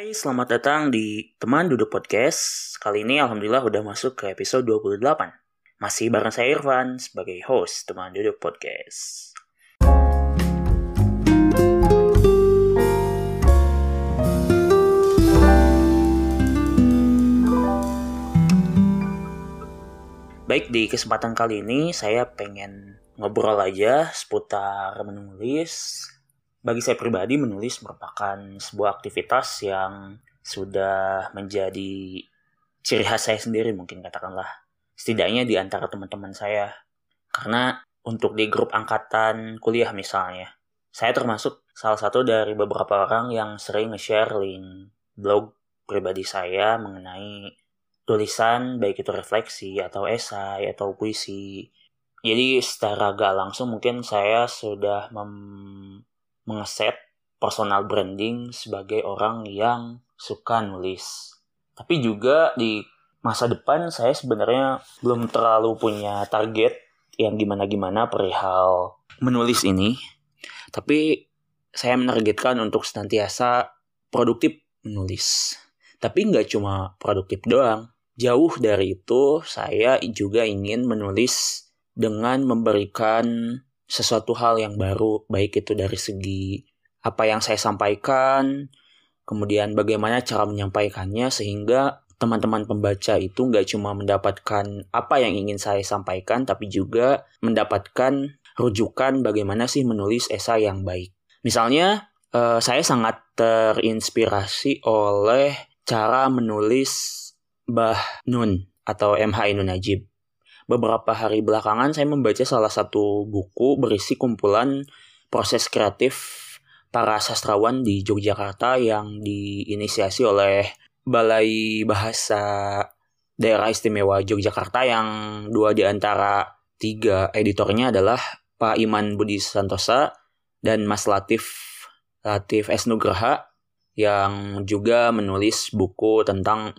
Hai, selamat datang di Teman Duduk Podcast. Kali ini Alhamdulillah udah masuk ke episode 28. Masih bareng saya Irfan sebagai host Teman Duduk Podcast. Baik, di kesempatan kali ini saya pengen ngobrol aja seputar menulis. Bagi saya pribadi, menulis merupakan sebuah aktivitas yang sudah menjadi ciri khas saya sendiri mungkin katakanlah. Setidaknya di antara teman-teman saya. Karena untuk di grup angkatan kuliah misalnya, saya termasuk salah satu dari beberapa orang yang sering nge-share link blog pribadi saya mengenai tulisan baik itu refleksi atau esai atau puisi. Jadi secara gak langsung mungkin saya sudah mem- mengeset personal branding sebagai orang yang suka nulis. Tapi juga di masa depan saya sebenarnya belum terlalu punya target yang gimana-gimana perihal menulis ini. Tapi saya menargetkan untuk senantiasa produktif menulis. Tapi nggak cuma produktif doang, Jauh dari itu, saya juga ingin menulis dengan memberikan sesuatu hal yang baru, baik itu dari segi apa yang saya sampaikan, kemudian bagaimana cara menyampaikannya sehingga teman-teman pembaca itu nggak cuma mendapatkan apa yang ingin saya sampaikan, tapi juga mendapatkan rujukan bagaimana sih menulis esai yang baik. Misalnya, eh, saya sangat terinspirasi oleh cara menulis Mbah Nun atau MH Inun Najib. Beberapa hari belakangan saya membaca salah satu buku berisi kumpulan proses kreatif para sastrawan di Yogyakarta yang diinisiasi oleh Balai Bahasa Daerah Istimewa Yogyakarta yang dua di antara tiga editornya adalah Pak Iman Budi Santosa dan Mas Latif Latif Esnugraha yang juga menulis buku tentang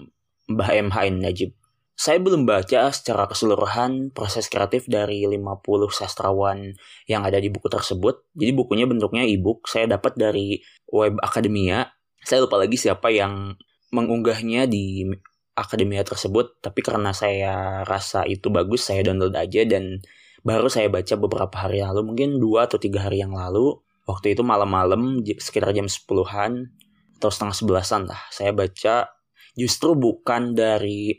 Mbah M. Hain Najib. Saya belum baca secara keseluruhan proses kreatif dari 50 sastrawan yang ada di buku tersebut. Jadi bukunya bentuknya e-book. Saya dapat dari web akademia. Saya lupa lagi siapa yang mengunggahnya di akademia tersebut. Tapi karena saya rasa itu bagus, saya download aja dan baru saya baca beberapa hari lalu. Mungkin dua atau tiga hari yang lalu. Waktu itu malam-malam sekitar jam 10-an atau setengah sebelasan lah. Saya baca justru bukan dari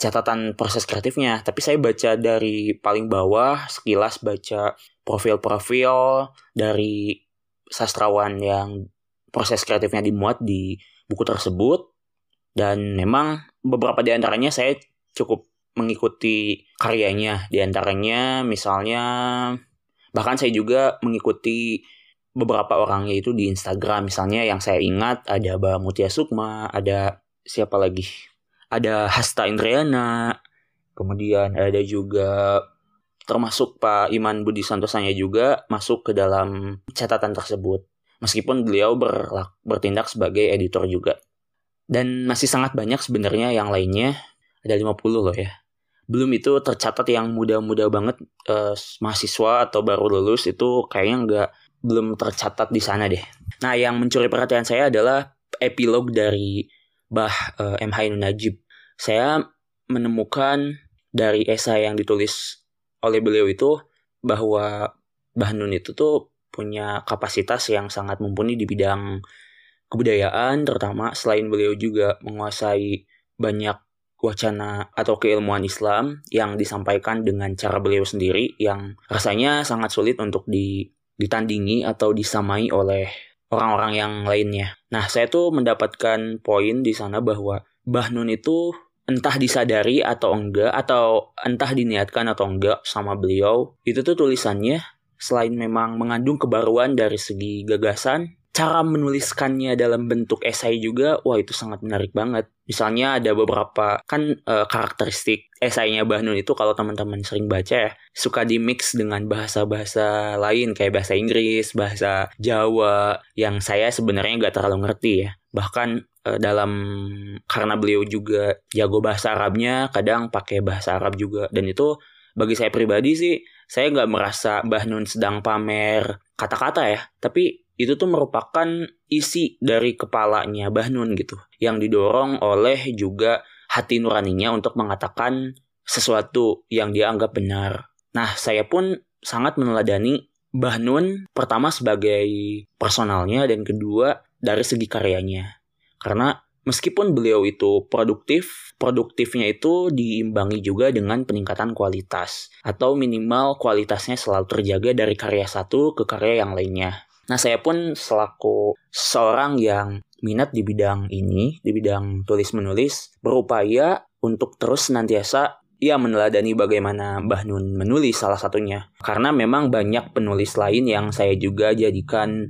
catatan proses kreatifnya, tapi saya baca dari paling bawah, sekilas baca profil-profil dari sastrawan yang proses kreatifnya dimuat di buku tersebut. Dan memang beberapa di antaranya saya cukup mengikuti karyanya. Di antaranya misalnya, bahkan saya juga mengikuti beberapa orang yaitu di Instagram. Misalnya yang saya ingat ada Mbak Mutia Sukma, ada siapa lagi? Ada Hasta Indriana, kemudian ada juga termasuk Pak Iman Budi Santosanya juga masuk ke dalam catatan tersebut. Meskipun beliau berlak, bertindak sebagai editor juga. Dan masih sangat banyak sebenarnya yang lainnya. Ada 50 loh ya. Belum itu tercatat yang muda-muda banget eh, mahasiswa atau baru lulus itu kayaknya nggak belum tercatat di sana deh. Nah, yang mencuri perhatian saya adalah epilog dari Bah uh, M. Hainun Najib. Saya menemukan dari esai yang ditulis oleh beliau itu bahwa Bah Nun itu tuh punya kapasitas yang sangat mumpuni di bidang kebudayaan terutama selain beliau juga menguasai banyak wacana atau keilmuan Islam yang disampaikan dengan cara beliau sendiri yang rasanya sangat sulit untuk ditandingi atau disamai oleh orang-orang yang lainnya. Nah, saya tuh mendapatkan poin di sana bahwa Bahnun itu entah disadari atau enggak atau entah diniatkan atau enggak sama beliau, itu tuh tulisannya selain memang mengandung kebaruan dari segi gagasan, cara menuliskannya dalam bentuk esai juga, wah itu sangat menarik banget. Misalnya ada beberapa kan e, karakteristik esainya Bahnun itu kalau teman-teman sering baca ya, suka di mix dengan bahasa-bahasa lain kayak bahasa Inggris, bahasa Jawa yang saya sebenarnya nggak terlalu ngerti ya. Bahkan e, dalam karena beliau juga jago bahasa Arabnya, kadang pakai bahasa Arab juga. Dan itu bagi saya pribadi sih saya nggak merasa Mbah Nun sedang pamer kata-kata ya, tapi itu tuh merupakan isi dari kepalanya Mbah Nun gitu, yang didorong oleh juga hati nuraninya untuk mengatakan sesuatu yang dia anggap benar. Nah, saya pun sangat meneladani Mbah Nun pertama sebagai personalnya dan kedua dari segi karyanya. Karena meskipun beliau itu produktif, produktifnya itu diimbangi juga dengan peningkatan kualitas atau minimal kualitasnya selalu terjaga dari karya satu ke karya yang lainnya. Nah, saya pun selaku seorang yang minat di bidang ini, di bidang tulis-menulis, berupaya untuk terus senantiasa ia meneladani bagaimana Mbah Nun menulis salah satunya. Karena memang banyak penulis lain yang saya juga jadikan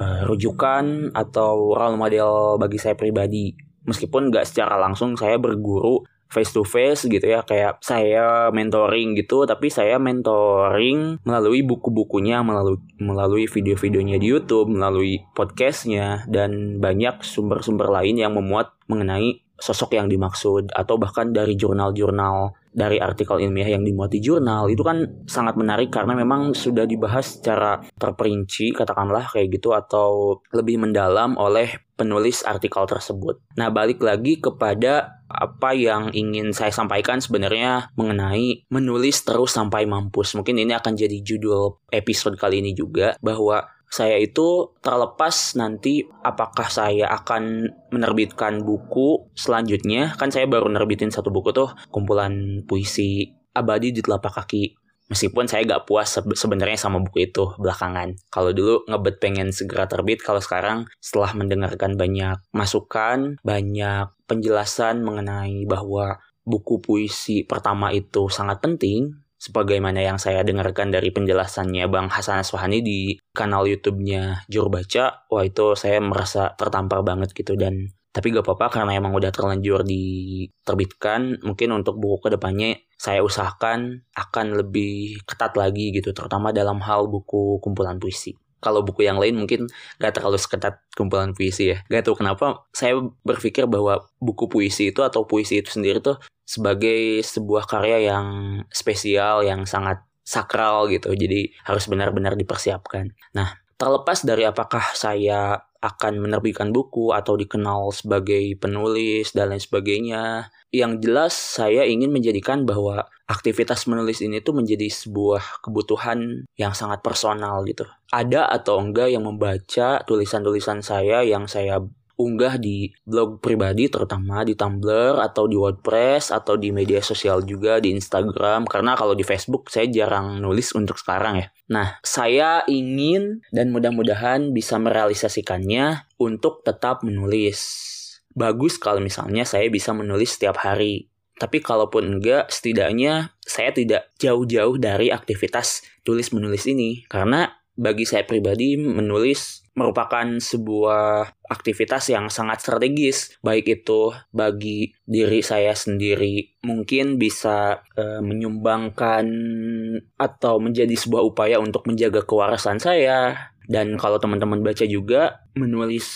uh, rujukan atau role model bagi saya pribadi. Meskipun nggak secara langsung saya berguru face to face gitu ya kayak saya mentoring gitu tapi saya mentoring melalui buku-bukunya melalui melalui video-videonya di YouTube melalui podcastnya dan banyak sumber-sumber lain yang memuat mengenai sosok yang dimaksud atau bahkan dari jurnal-jurnal dari artikel ilmiah yang dimuat di jurnal itu kan sangat menarik karena memang sudah dibahas secara terperinci katakanlah kayak gitu atau lebih mendalam oleh penulis artikel tersebut. Nah, balik lagi kepada apa yang ingin saya sampaikan sebenarnya mengenai menulis terus sampai mampus. Mungkin ini akan jadi judul episode kali ini juga bahwa saya itu terlepas nanti apakah saya akan menerbitkan buku selanjutnya. Kan saya baru nerbitin satu buku tuh kumpulan puisi abadi di telapak kaki. Meskipun saya gak puas sebenarnya sama buku itu belakangan. Kalau dulu ngebet pengen segera terbit kalau sekarang setelah mendengarkan banyak masukan banyak penjelasan mengenai bahwa buku puisi pertama itu sangat penting sebagaimana yang saya dengarkan dari penjelasannya Bang Hasan Aswahani di kanal YouTube-nya Juru Baca, wah itu saya merasa tertampar banget gitu. Dan tapi gak apa-apa karena emang udah terlanjur diterbitkan mungkin untuk buku ke depannya saya usahakan akan lebih ketat lagi gitu terutama dalam hal buku kumpulan puisi kalau buku yang lain mungkin gak terlalu seketat kumpulan puisi ya. Gak tahu kenapa saya berpikir bahwa buku puisi itu atau puisi itu sendiri tuh sebagai sebuah karya yang spesial yang sangat sakral gitu. Jadi harus benar-benar dipersiapkan. Nah terlepas dari apakah saya akan menerbitkan buku atau dikenal sebagai penulis dan lain sebagainya yang jelas saya ingin menjadikan bahwa aktivitas menulis ini tuh menjadi sebuah kebutuhan yang sangat personal gitu. Ada atau enggak yang membaca tulisan-tulisan saya yang saya unggah di blog pribadi terutama di Tumblr atau di WordPress atau di media sosial juga di Instagram karena kalau di Facebook saya jarang nulis untuk sekarang ya. Nah, saya ingin dan mudah-mudahan bisa merealisasikannya untuk tetap menulis. Bagus kalau misalnya saya bisa menulis setiap hari. Tapi kalaupun enggak, setidaknya saya tidak jauh-jauh dari aktivitas tulis menulis ini karena bagi saya pribadi menulis merupakan sebuah aktivitas yang sangat strategis. Baik itu bagi diri saya sendiri mungkin bisa e, menyumbangkan atau menjadi sebuah upaya untuk menjaga kewarasan saya. Dan kalau teman-teman baca juga menulis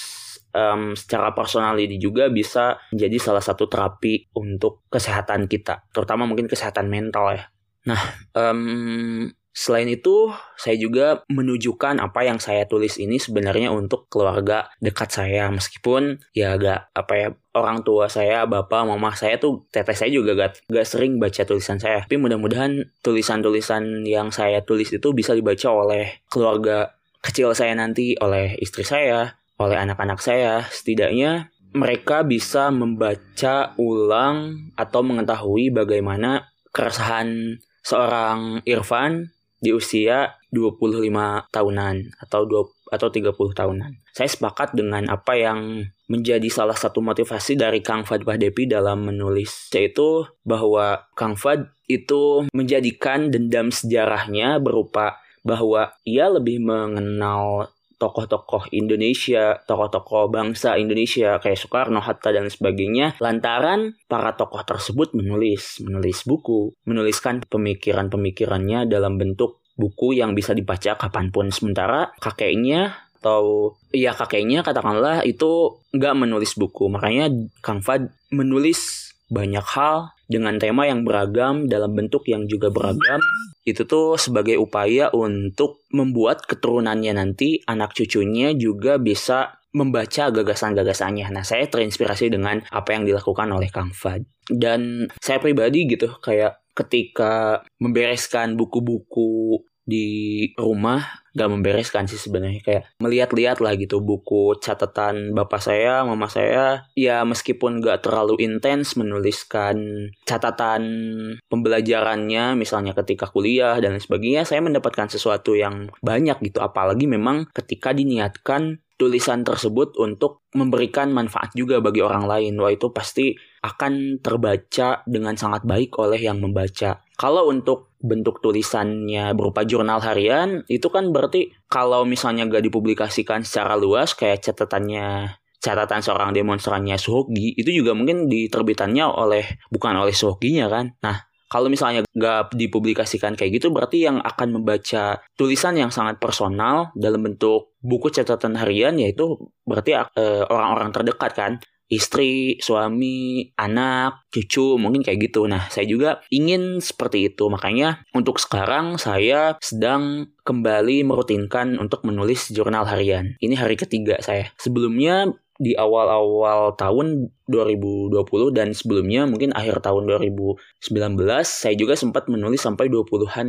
um, secara personal ini juga bisa menjadi salah satu terapi untuk kesehatan kita. Terutama mungkin kesehatan mental ya. Nah um, Selain itu, saya juga menunjukkan apa yang saya tulis ini sebenarnya untuk keluarga dekat saya. Meskipun ya agak apa ya orang tua saya, bapak, mama saya tuh teteh saya juga gak, gak sering baca tulisan saya. Tapi mudah-mudahan tulisan-tulisan yang saya tulis itu bisa dibaca oleh keluarga kecil saya nanti, oleh istri saya, oleh anak-anak saya. Setidaknya mereka bisa membaca ulang atau mengetahui bagaimana keresahan seorang Irfan di usia 25 tahunan atau 2 atau 30 tahunan. Saya sepakat dengan apa yang menjadi salah satu motivasi dari Kang Fad Pahdepi dalam menulis yaitu bahwa Kang Fad itu menjadikan dendam sejarahnya berupa bahwa ia lebih mengenal tokoh-tokoh Indonesia, tokoh-tokoh bangsa Indonesia kayak Soekarno, Hatta dan sebagainya lantaran para tokoh tersebut menulis, menulis buku, menuliskan pemikiran-pemikirannya dalam bentuk buku yang bisa dibaca kapan pun. Sementara kakeknya atau ya kakeknya katakanlah itu nggak menulis buku. Makanya Kang Fad menulis banyak hal dengan tema yang beragam dalam bentuk yang juga beragam itu tuh sebagai upaya untuk membuat keturunannya nanti anak cucunya juga bisa membaca gagasan-gagasannya. Nah, saya terinspirasi dengan apa yang dilakukan oleh Kang Fad. Dan saya pribadi gitu, kayak ketika membereskan buku-buku di rumah gak membereskan sih sebenarnya kayak melihat-lihat lah gitu buku catatan bapak saya mama saya ya meskipun gak terlalu intens menuliskan catatan pembelajarannya misalnya ketika kuliah dan lain sebagainya saya mendapatkan sesuatu yang banyak gitu apalagi memang ketika diniatkan tulisan tersebut untuk memberikan manfaat juga bagi orang lain. Wah itu pasti akan terbaca dengan sangat baik oleh yang membaca. Kalau untuk bentuk tulisannya berupa jurnal harian, itu kan berarti kalau misalnya gak dipublikasikan secara luas kayak catatannya catatan seorang demonstrannya Suhoki itu juga mungkin diterbitannya oleh bukan oleh Suhokinya kan. Nah, kalau misalnya gak dipublikasikan kayak gitu berarti yang akan membaca tulisan yang sangat personal dalam bentuk buku catatan harian yaitu berarti orang orang-orang terdekat kan istri, suami, anak, cucu, mungkin kayak gitu. Nah, saya juga ingin seperti itu. Makanya untuk sekarang saya sedang kembali merutinkan untuk menulis jurnal harian. Ini hari ketiga saya. Sebelumnya di awal-awal tahun 2020 dan sebelumnya mungkin akhir tahun 2019 saya juga sempat menulis sampai 20-an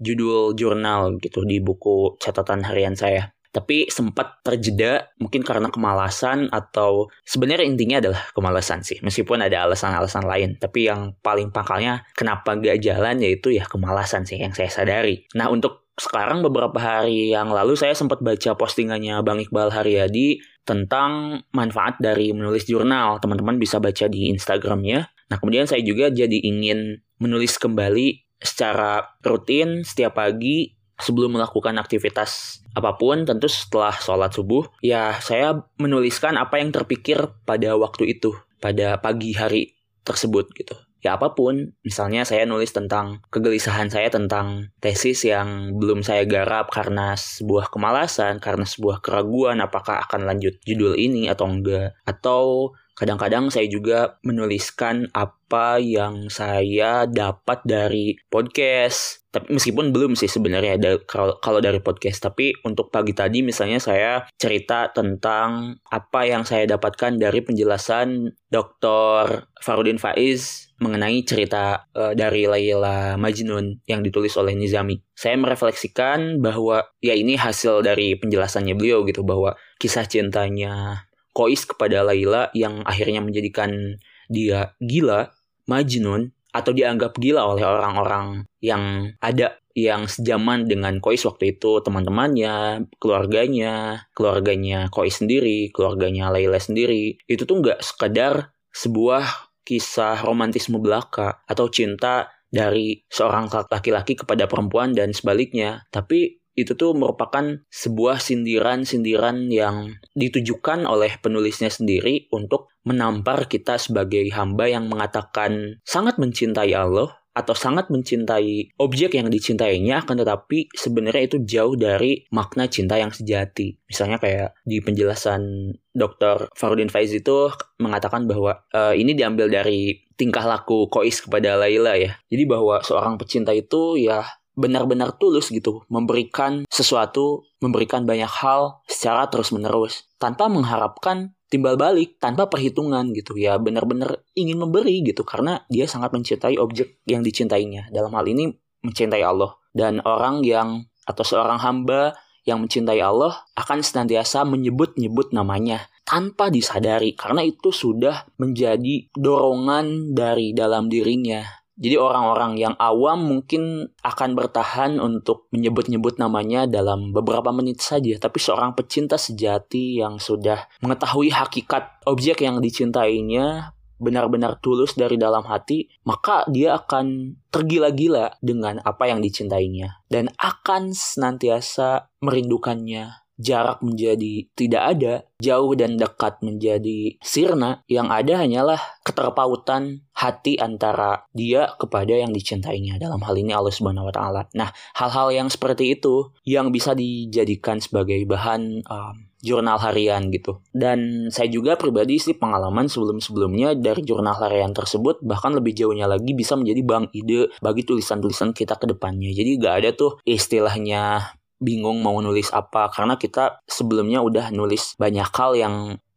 judul jurnal gitu di buku catatan harian saya tapi sempat terjeda mungkin karena kemalasan atau sebenarnya intinya adalah kemalasan sih meskipun ada alasan-alasan lain tapi yang paling pangkalnya kenapa gak jalan yaitu ya kemalasan sih yang saya sadari nah untuk sekarang beberapa hari yang lalu saya sempat baca postingannya Bang Iqbal Haryadi tentang manfaat dari menulis jurnal. Teman-teman bisa baca di Instagramnya. Nah, kemudian saya juga jadi ingin menulis kembali secara rutin setiap pagi sebelum melakukan aktivitas apa pun tentu setelah sholat subuh ya saya menuliskan apa yang terpikir pada waktu itu pada pagi hari tersebut gitu. Ya apa pun. Misalnya saya nulis tentang kegelisahan saya tentang tesis yang belum saya garap karena sebuah kemalasan karena sebuah keraguan apakah akan lanjut judul ini atau enggak. Atau Kadang-kadang saya juga menuliskan apa yang saya dapat dari podcast. Tapi meskipun belum sih sebenarnya ada kalau dari podcast, tapi untuk pagi tadi misalnya saya cerita tentang apa yang saya dapatkan dari penjelasan Dr. Farudin Faiz mengenai cerita uh, dari Laila Majnun yang ditulis oleh Nizami. Saya merefleksikan bahwa ya ini hasil dari penjelasannya beliau gitu bahwa kisah cintanya Kois kepada Laila yang akhirnya menjadikan dia gila, Majnun, atau dianggap gila oleh orang-orang yang ada yang sejaman dengan Kois waktu itu teman-temannya, keluarganya, keluarganya Kois sendiri, keluarganya Laila sendiri. Itu tuh nggak sekedar sebuah kisah romantisme belaka atau cinta dari seorang laki-laki kepada perempuan dan sebaliknya, tapi itu tuh merupakan sebuah sindiran-sindiran yang ditujukan oleh penulisnya sendiri untuk menampar kita sebagai hamba yang mengatakan sangat mencintai Allah atau sangat mencintai objek yang dicintainya akan tetapi sebenarnya itu jauh dari makna cinta yang sejati. Misalnya kayak di penjelasan Dr. Farudin Faiz itu mengatakan bahwa uh, ini diambil dari tingkah laku Kois kepada Laila ya. Jadi bahwa seorang pecinta itu ya benar-benar tulus gitu memberikan sesuatu, memberikan banyak hal secara terus-menerus tanpa mengharapkan timbal balik, tanpa perhitungan gitu. Ya, benar-benar ingin memberi gitu karena dia sangat mencintai objek yang dicintainya. Dalam hal ini mencintai Allah. Dan orang yang atau seorang hamba yang mencintai Allah akan senantiasa menyebut-nyebut namanya tanpa disadari karena itu sudah menjadi dorongan dari dalam dirinya jadi orang-orang yang awam mungkin akan bertahan untuk menyebut-nyebut namanya dalam beberapa menit saja. Tapi seorang pecinta sejati yang sudah mengetahui hakikat objek yang dicintainya benar-benar tulus dari dalam hati, maka dia akan tergila-gila dengan apa yang dicintainya dan akan senantiasa merindukannya jarak menjadi tidak ada, jauh dan dekat menjadi sirna, yang ada hanyalah keterpautan hati antara dia kepada yang dicintainya. Dalam hal ini Allah Subhanahu wa taala. Nah, hal-hal yang seperti itu yang bisa dijadikan sebagai bahan um, jurnal harian gitu. Dan saya juga pribadi sih pengalaman sebelum-sebelumnya dari jurnal harian tersebut bahkan lebih jauhnya lagi bisa menjadi bank ide bagi tulisan-tulisan kita ke depannya. Jadi gak ada tuh istilahnya bingung mau nulis apa. Karena kita sebelumnya udah nulis banyak hal yang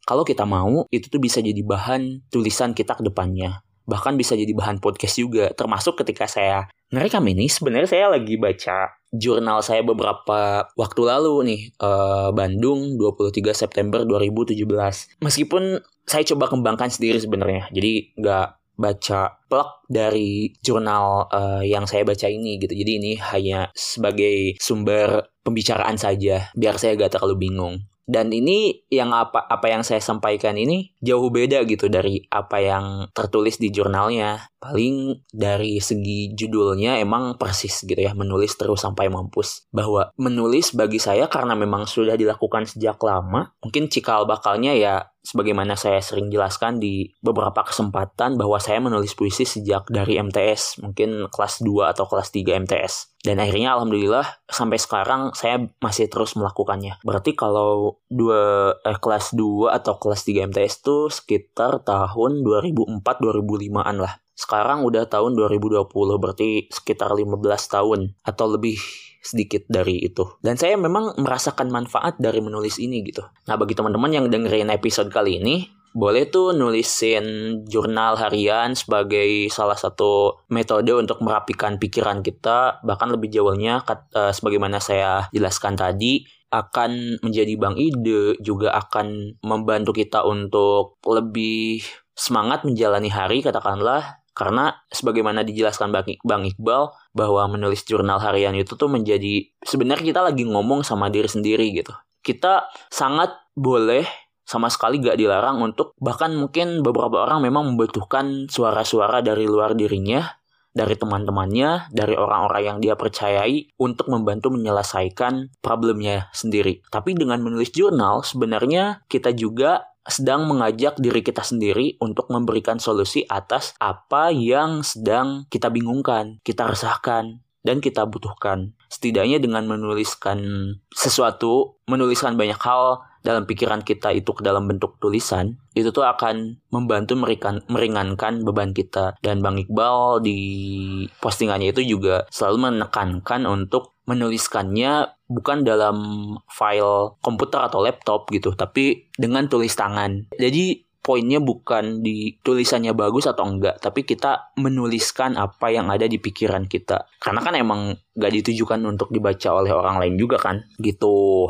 kalau kita mau itu tuh bisa jadi bahan tulisan kita ke depannya. Bahkan bisa jadi bahan podcast juga. Termasuk ketika saya ngerekam ini sebenarnya saya lagi baca jurnal saya beberapa waktu lalu nih uh, Bandung 23 September 2017 meskipun saya coba kembangkan sendiri sebenarnya. Jadi nggak baca plug dari jurnal uh, yang saya baca ini gitu. Jadi ini hanya sebagai sumber pembicaraan saja biar saya gak terlalu bingung. Dan ini yang apa apa yang saya sampaikan ini jauh beda gitu dari apa yang tertulis di jurnalnya. Paling dari segi judulnya emang persis gitu ya menulis terus sampai mampus. Bahwa menulis bagi saya karena memang sudah dilakukan sejak lama mungkin cikal bakalnya ya sebagaimana saya sering jelaskan di beberapa kesempatan bahwa saya menulis puisi sejak dari MTS, mungkin kelas 2 atau kelas 3 MTS. Dan akhirnya alhamdulillah sampai sekarang saya masih terus melakukannya. Berarti kalau dua eh, kelas 2 atau kelas 3 MTS itu sekitar tahun 2004-2005an lah. Sekarang udah tahun 2020 berarti sekitar 15 tahun atau lebih sedikit dari itu. Dan saya memang merasakan manfaat dari menulis ini gitu. Nah, bagi teman-teman yang dengerin episode kali ini, boleh tuh nulisin jurnal harian sebagai salah satu metode untuk merapikan pikiran kita. Bahkan lebih jauhnya, uh, sebagaimana saya jelaskan tadi, akan menjadi bank ide, juga akan membantu kita untuk lebih semangat menjalani hari, katakanlah, karena sebagaimana dijelaskan Bang Iqbal bahwa menulis jurnal harian itu tuh menjadi sebenarnya kita lagi ngomong sama diri sendiri gitu. Kita sangat boleh sama sekali gak dilarang untuk bahkan mungkin beberapa orang memang membutuhkan suara-suara dari luar dirinya dari teman-temannya, dari orang-orang yang dia percayai untuk membantu menyelesaikan problemnya sendiri. Tapi dengan menulis jurnal, sebenarnya kita juga sedang mengajak diri kita sendiri untuk memberikan solusi atas apa yang sedang kita bingungkan, kita resahkan, dan kita butuhkan. Setidaknya dengan menuliskan sesuatu, menuliskan banyak hal dalam pikiran kita itu ke dalam bentuk tulisan, itu tuh akan membantu merikan, meringankan beban kita. Dan Bang Iqbal di postingannya itu juga selalu menekankan untuk menuliskannya bukan dalam file komputer atau laptop gitu, tapi dengan tulis tangan. Jadi poinnya bukan di tulisannya bagus atau enggak, tapi kita menuliskan apa yang ada di pikiran kita. Karena kan emang gak ditujukan untuk dibaca oleh orang lain juga kan, gitu.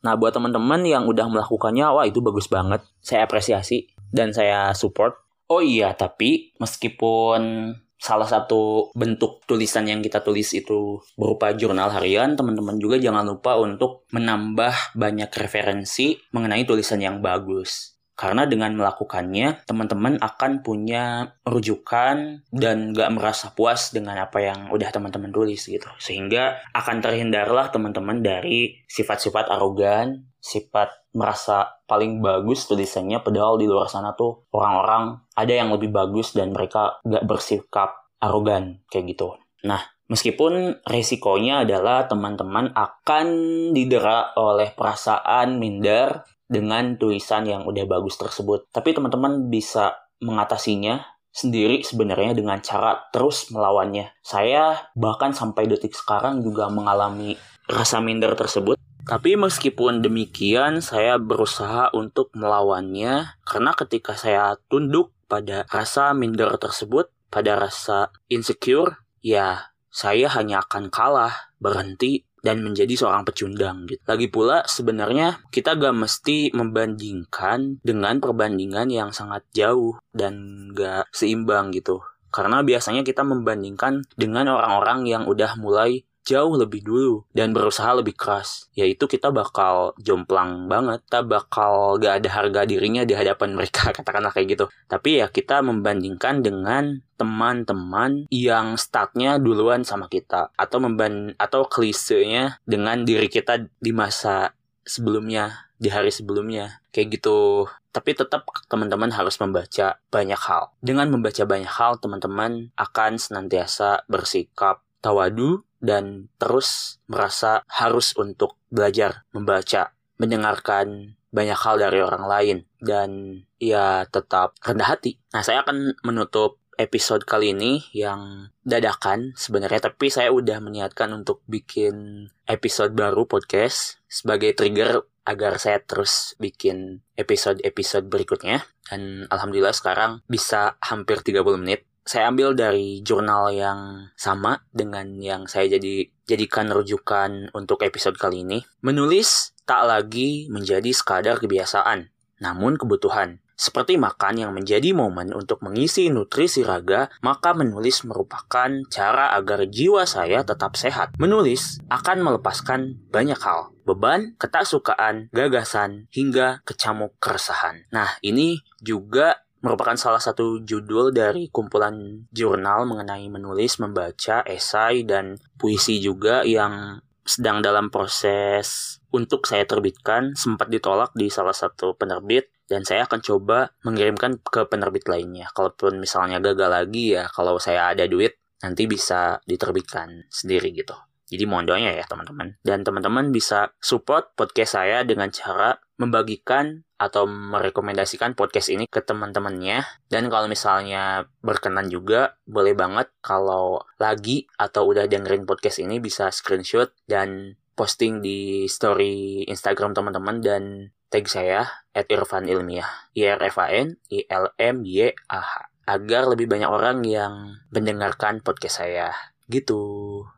Nah, buat teman-teman yang udah melakukannya, wah itu bagus banget. Saya apresiasi dan saya support. Oh iya, tapi meskipun salah satu bentuk tulisan yang kita tulis itu berupa jurnal harian, teman-teman juga jangan lupa untuk menambah banyak referensi mengenai tulisan yang bagus. Karena dengan melakukannya, teman-teman akan punya rujukan dan gak merasa puas dengan apa yang udah teman-teman tulis gitu. Sehingga akan terhindarlah teman-teman dari sifat-sifat arogan, sifat merasa paling bagus tulisannya padahal di luar sana tuh orang-orang ada yang lebih bagus dan mereka gak bersikap arogan kayak gitu. Nah, Meskipun resikonya adalah teman-teman akan didera oleh perasaan minder dengan tulisan yang udah bagus tersebut. Tapi teman-teman bisa mengatasinya sendiri sebenarnya dengan cara terus melawannya. Saya bahkan sampai detik sekarang juga mengalami rasa minder tersebut. Tapi meskipun demikian, saya berusaha untuk melawannya karena ketika saya tunduk pada rasa minder tersebut, pada rasa insecure, ya saya hanya akan kalah, berhenti, dan menjadi seorang pecundang gitu. Lagi pula sebenarnya kita gak mesti membandingkan dengan perbandingan yang sangat jauh dan gak seimbang gitu. Karena biasanya kita membandingkan dengan orang-orang yang udah mulai jauh lebih dulu dan berusaha lebih keras. Yaitu kita bakal jomplang banget kita bakal gak ada harga dirinya di hadapan mereka katakanlah kayak gitu. Tapi ya kita membandingkan dengan teman-teman yang startnya duluan sama kita. Atau memban atau klisenya dengan diri kita di masa sebelumnya di hari sebelumnya. Kayak gitu. Tapi tetap teman-teman harus membaca banyak hal. Dengan membaca banyak hal, teman-teman akan senantiasa bersikap tawadu dan terus merasa harus untuk belajar membaca, mendengarkan banyak hal dari orang lain dan ya tetap rendah hati. Nah, saya akan menutup episode kali ini yang dadakan sebenarnya tapi saya udah meniatkan untuk bikin episode baru podcast sebagai trigger agar saya terus bikin episode-episode berikutnya dan alhamdulillah sekarang bisa hampir 30 menit saya ambil dari jurnal yang sama dengan yang saya jadi jadikan rujukan untuk episode kali ini. Menulis tak lagi menjadi sekadar kebiasaan, namun kebutuhan. Seperti makan yang menjadi momen untuk mengisi nutrisi raga, maka menulis merupakan cara agar jiwa saya tetap sehat. Menulis akan melepaskan banyak hal, beban, ketaksukaan, gagasan, hingga kecamuk keresahan. Nah, ini juga merupakan salah satu judul dari kumpulan jurnal mengenai menulis, membaca, esai, dan puisi juga yang sedang dalam proses untuk saya terbitkan sempat ditolak di salah satu penerbit dan saya akan coba mengirimkan ke penerbit lainnya. Kalaupun misalnya gagal lagi ya kalau saya ada duit nanti bisa diterbitkan sendiri gitu. Jadi mohon doanya ya teman-teman. Dan teman-teman bisa support podcast saya dengan cara membagikan atau merekomendasikan podcast ini ke teman-temannya. Dan kalau misalnya berkenan juga, boleh banget kalau lagi atau udah dengerin podcast ini bisa screenshot dan posting di story Instagram teman-teman dan tag saya at Irfan Ilmiah. I R F A N I L M Y A H. Agar lebih banyak orang yang mendengarkan podcast saya. Gitu.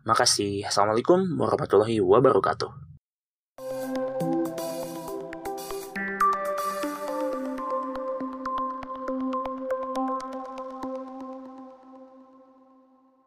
Makasih. Assalamualaikum warahmatullahi wabarakatuh